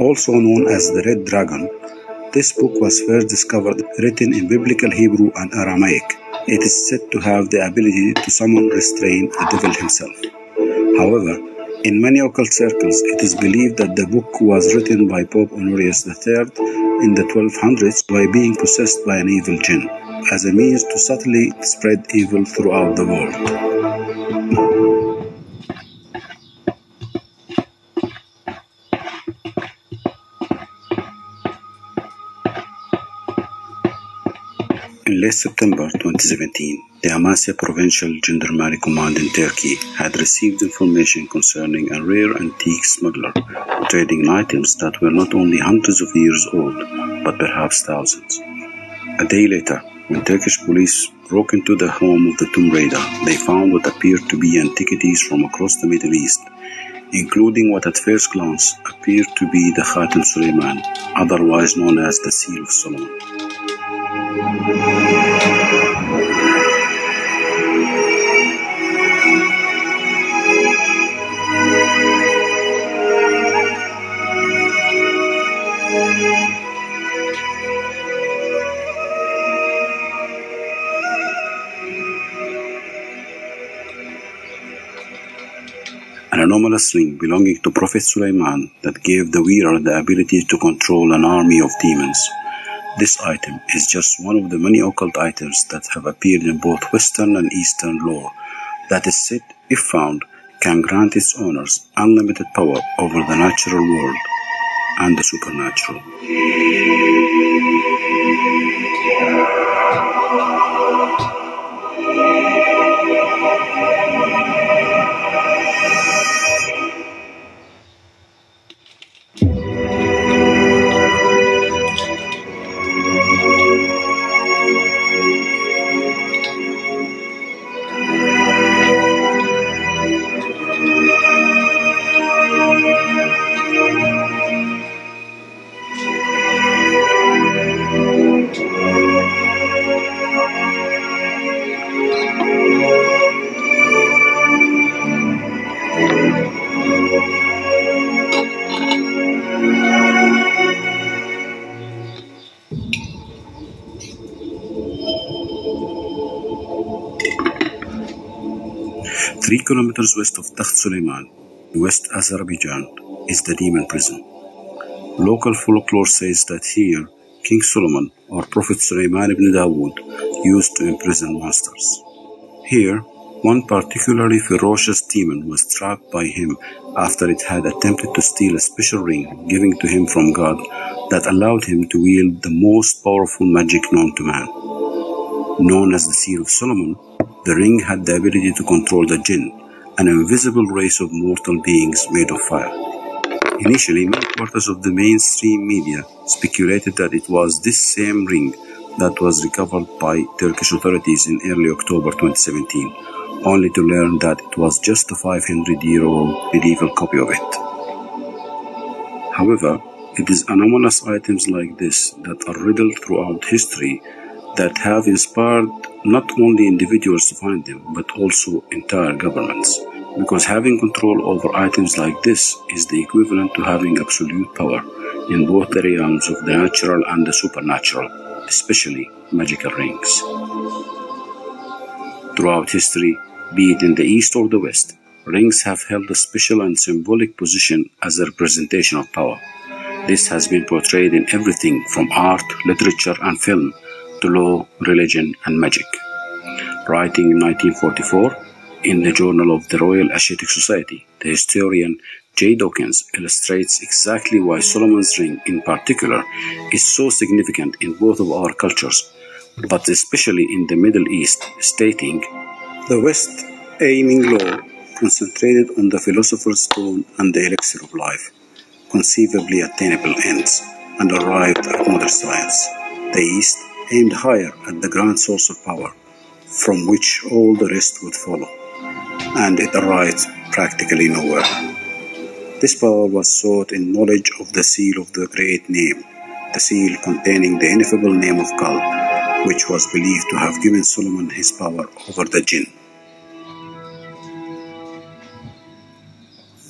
Also known as the Red Dragon, this book was first discovered written in Biblical Hebrew and Aramaic. It is said to have the ability to summon restrain the devil himself. However, in many occult circles, it is believed that the book was written by Pope Honorius III in the 1200s by being possessed by an evil jinn, as a means to subtly spread evil throughout the world. In late September 2017, the Amasya Provincial Gendarmerie Command in Turkey had received information concerning a rare antique smuggler trading items that were not only hundreds of years old, but perhaps thousands. A day later, when Turkish police broke into the home of the tomb raider, they found what appeared to be antiquities from across the Middle East, including what at first glance appeared to be the Khatam Suleiman, otherwise known as the Seal of Solomon. An anomalous ring belonging to Prophet Sulaiman that gave the wearer the ability to control an army of demons. This item is just one of the many occult items that have appeared in both Western and Eastern lore that is said, if found, can grant its owners unlimited power over the natural world and the supernatural. Three kilometers west of Takht Suleiman, West Azerbaijan, is the demon prison. Local folklore says that here, King Solomon or Prophet Suleiman ibn Dawood used to imprison monsters. Here, one particularly ferocious demon was trapped by him after it had attempted to steal a special ring given to him from God that allowed him to wield the most powerful magic known to man. Known as the Seal of Solomon, the ring had the ability to control the jinn, an invisible race of mortal beings made of fire. Initially, many quarters of the mainstream media speculated that it was this same ring that was recovered by Turkish authorities in early October 2017, only to learn that it was just a 500 year old medieval copy of it. However, it is anomalous items like this that are riddled throughout history that have inspired not only individuals to find them, but also entire governments. Because having control over items like this is the equivalent to having absolute power in both the realms of the natural and the supernatural, especially magical rings. Throughout history, be it in the East or the West, rings have held a special and symbolic position as a representation of power. This has been portrayed in everything from art, literature, and film to law, religion, and magic. Writing in 1944 in the Journal of the Royal Asiatic Society, the historian J. Dawkins illustrates exactly why Solomon's ring in particular is so significant in both of our cultures, but especially in the Middle East, stating, The West aiming law concentrated on the philosopher's stone and the elixir of life, conceivably attainable ends, and arrived at modern science. The East aimed higher at the grand source of power, from which all the rest would follow, and it arrived practically nowhere. This power was sought in knowledge of the seal of the great name, the seal containing the ineffable name of God, which was believed to have given Solomon his power over the jinn.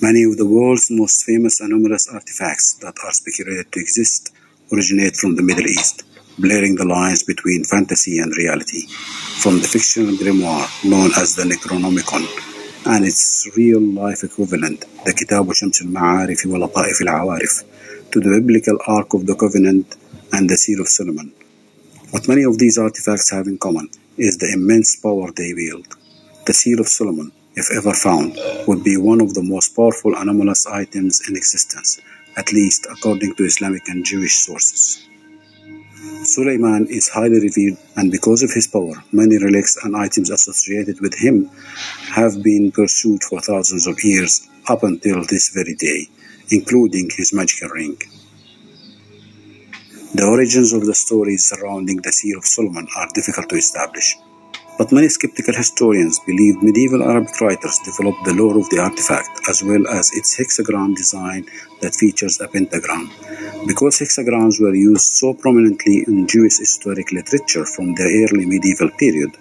Many of the world's most famous anomalous artifacts that are speculated to exist originate from the Middle East, blurring the lines between fantasy and reality. From the fictional grimoire known as the Necronomicon and its real-life equivalent, the Kitab Shams al-Ma'arif wa Lata'if al-Awarif, to the biblical Ark of the Covenant and the Seal of Solomon. What many of these artifacts have in common is the immense power they wield. The Seal of Solomon, if ever found, would be one of the most powerful anomalous items in existence, at least according to Islamic and Jewish sources. Suleiman is highly revered, and because of his power, many relics and items associated with him have been pursued for thousands of years up until this very day, including his magical ring. The origins of the stories surrounding the Seal of Solomon are difficult to establish. But many skeptical historians believe medieval Arabic writers developed the lore of the artifact as well as its hexagram design that features a pentagram. Because hexagrams were used so prominently in Jewish historic literature from the early medieval period,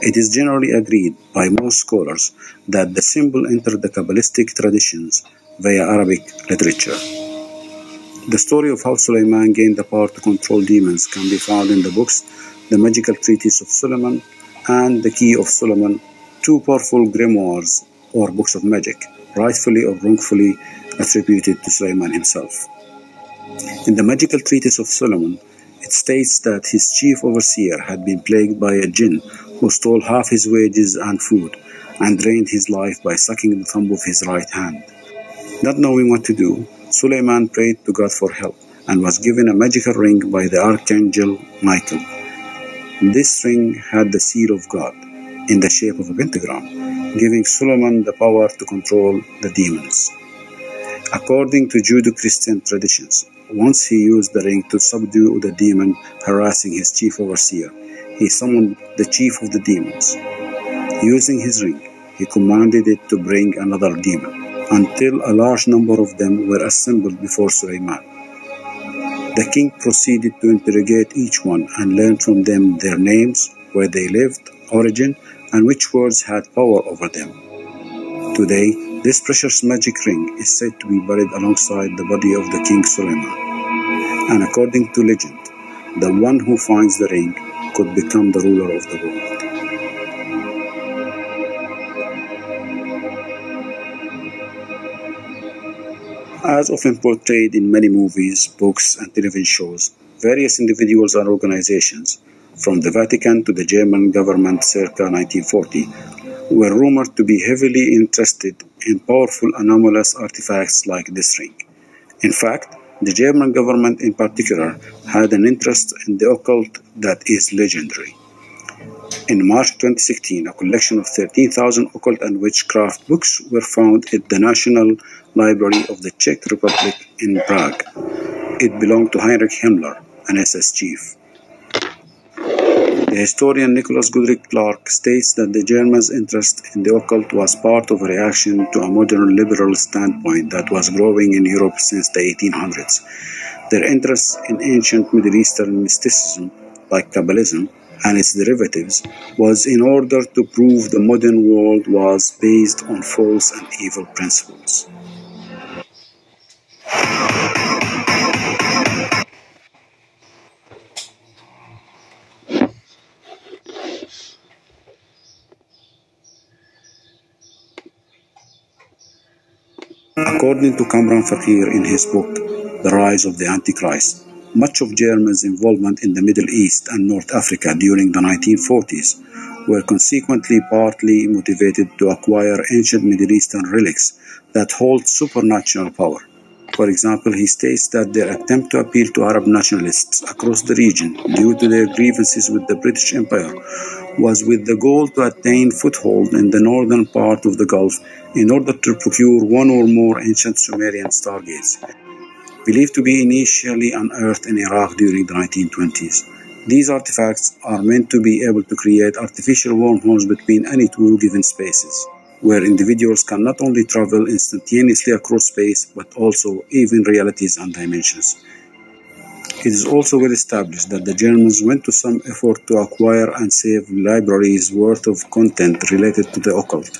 it is generally agreed by most scholars that the symbol entered the Kabbalistic traditions via Arabic literature. The story of how Suleiman gained the power to control demons can be found in the books The Magical Treatise of Solomon and the Key of Solomon, two powerful grimoires or books of magic, rightfully or wrongfully attributed to Solomon himself. In the Magical Treatise of Solomon, it states that his chief overseer had been plagued by a jinn who stole half his wages and food and drained his life by sucking the thumb of his right hand. Not knowing what to do, Suleiman prayed to God for help and was given a magical ring by the archangel Michael. This ring had the seal of God in the shape of a pentagram, giving Solomon the power to control the demons. According to Judeo-Christian traditions, once he used the ring to subdue the demon harassing his chief overseer, he summoned the chief of the demons. Using his ring, he commanded it to bring another demon, until a large number of them were assembled before Suleiman. The king proceeded to interrogate each one and learn from them their names, where they lived, origin, and which words had power over them. Today, this precious magic ring is said to be buried alongside the body of the king Suleiman. And according to legend, the one who finds the ring could become the ruler of the world. As often portrayed in many movies, books, and television shows, various individuals and organizations, from the Vatican to the German government circa 1940, were rumored to be heavily interested in powerful anomalous artifacts like this ring. In fact, the German government in particular had an interest in the occult that is legendary. In March 2016, a collection of 13,000 occult and witchcraft books were found at the National Library of the Czech Republic in Prague. It belonged to Heinrich Himmler, an SS chief. The historian Nicholas Goodrick Clarke states that the Germans' interest in the occult was part of a reaction to a modern liberal standpoint that was growing in Europe since the 1800s. Their interest in ancient Middle Eastern mysticism, like Kabbalism, and its derivatives was in order to prove the modern world was based on false and evil principles. According to Kamran Fakir in his book, The Rise of the Antichrist, much of Germany's involvement in the Middle East and North Africa during the 1940s were consequently partly motivated to acquire ancient Middle Eastern relics that hold supernatural power. For example, he states that their attempt to appeal to Arab nationalists across the region due to their grievances with the British Empire was with the goal to attain foothold in the northern part of the Gulf in order to procure one or more ancient Sumerian stargates, believed to be initially unearthed in Iraq during the 1920s. These artifacts are meant to be able to create artificial wormholes between any two given spaces, where individuals can not only travel instantaneously across space, but also even realities and dimensions. It is also well established that the Germans went to some effort to acquire and save libraries worth of content related to the occult,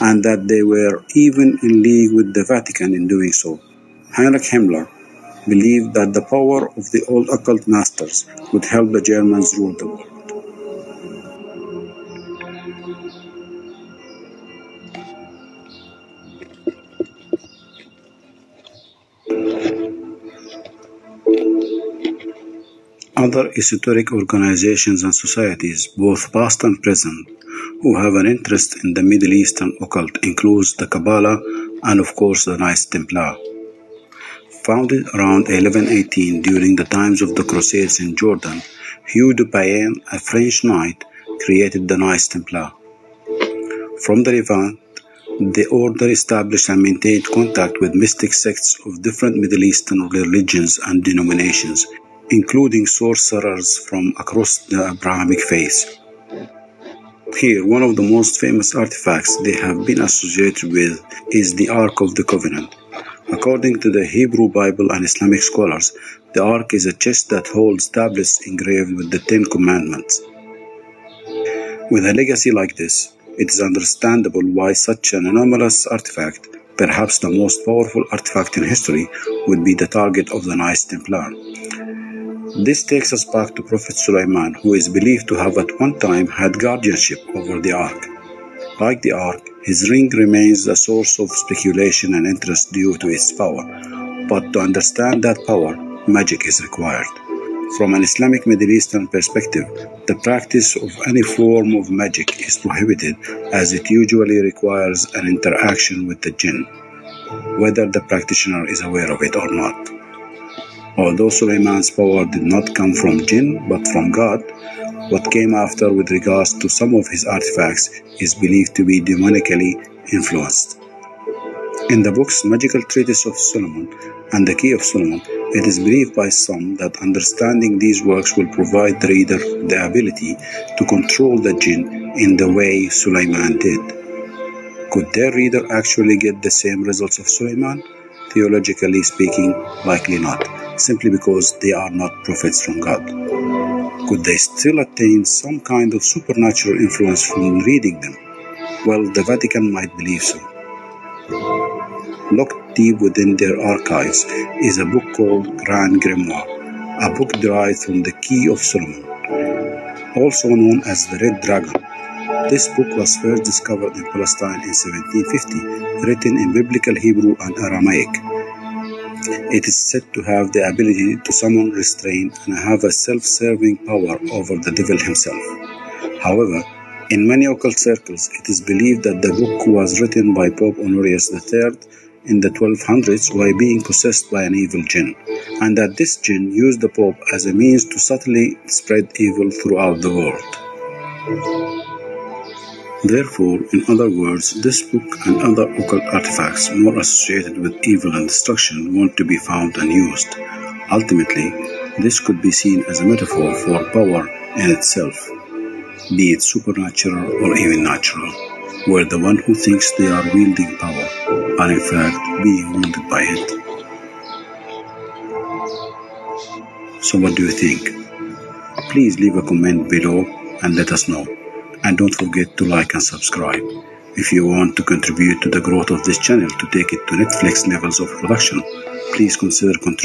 and that they were even in league with the Vatican in doing so. Heinrich Himmler believed that the power of the old occult masters would help the Germans rule the world. Other esoteric organizations and societies, both past and present, who have an interest in the Middle Eastern occult includes the Kabbalah and of course the Knights Templar. Founded around 1118 during the times of the Crusades in Jordan, Hugh de Payens, a French knight, created the Knights Templar. From the Levant, the order established and maintained contact with mystic sects of different Middle Eastern religions and denominations, including sorcerers from across the Abrahamic faith. Here, one of the most famous artifacts they have been associated with is the Ark of the Covenant. According to the Hebrew Bible and Islamic scholars, the Ark is a chest that holds tablets engraved with the Ten Commandments. With a legacy like this, it is understandable why such an anomalous artifact, perhaps the most powerful artifact in history, would be the target of the Knights Templar. This takes us back to Prophet Sulaiman, who is believed to have at one time had guardianship over the ark. Like the ark, his ring remains a source of speculation and interest due to its power. But to understand that power, magic is required. From an Islamic Middle Eastern perspective, the practice of any form of magic is prohibited as it usually requires an interaction with the jinn, whether the practitioner is aware of it or not. Although Suleiman's power did not come from jinn but from God, what came after with regards to some of his artifacts is believed to be demonically influenced. In the books Magical Treatise of Solomon and The Key of Solomon, it is believed by some that understanding these works will provide the reader the ability to control the jinn in the way Suleiman did. Could their reader actually get the same results of Suleiman? Theologically speaking, likely not simply because they are not prophets from God? Could they still attain some kind of supernatural influence from reading them? Well, the Vatican might believe so. Locked deep within their archives is a book called Grand Grimoire, a book derived from the Key of Solomon, also known as the Red Dragon. This book was first discovered in Palestine in 1750, written in Biblical Hebrew and Aramaic. It is said to have the ability to summon restraint and have a self-serving power over the devil himself. However, in many occult circles, it is believed that the book was written by Pope Honorius III in the 1200s while being possessed by an evil jinn, and that this jinn used the Pope as a means to subtly spread evil throughout the world. Therefore, in other words, this book and other occult artifacts more associated with evil and destruction want to be found and used. Ultimately, this could be seen as a metaphor for power in itself, be it supernatural or even natural, where the one who thinks they are wielding power are in fact being wounded by it. So what do you think? Please leave a comment below and let us know and don't forget to like and subscribe. If you want to contribute to the growth of this channel to take it to Netflix levels of production, please consider contributing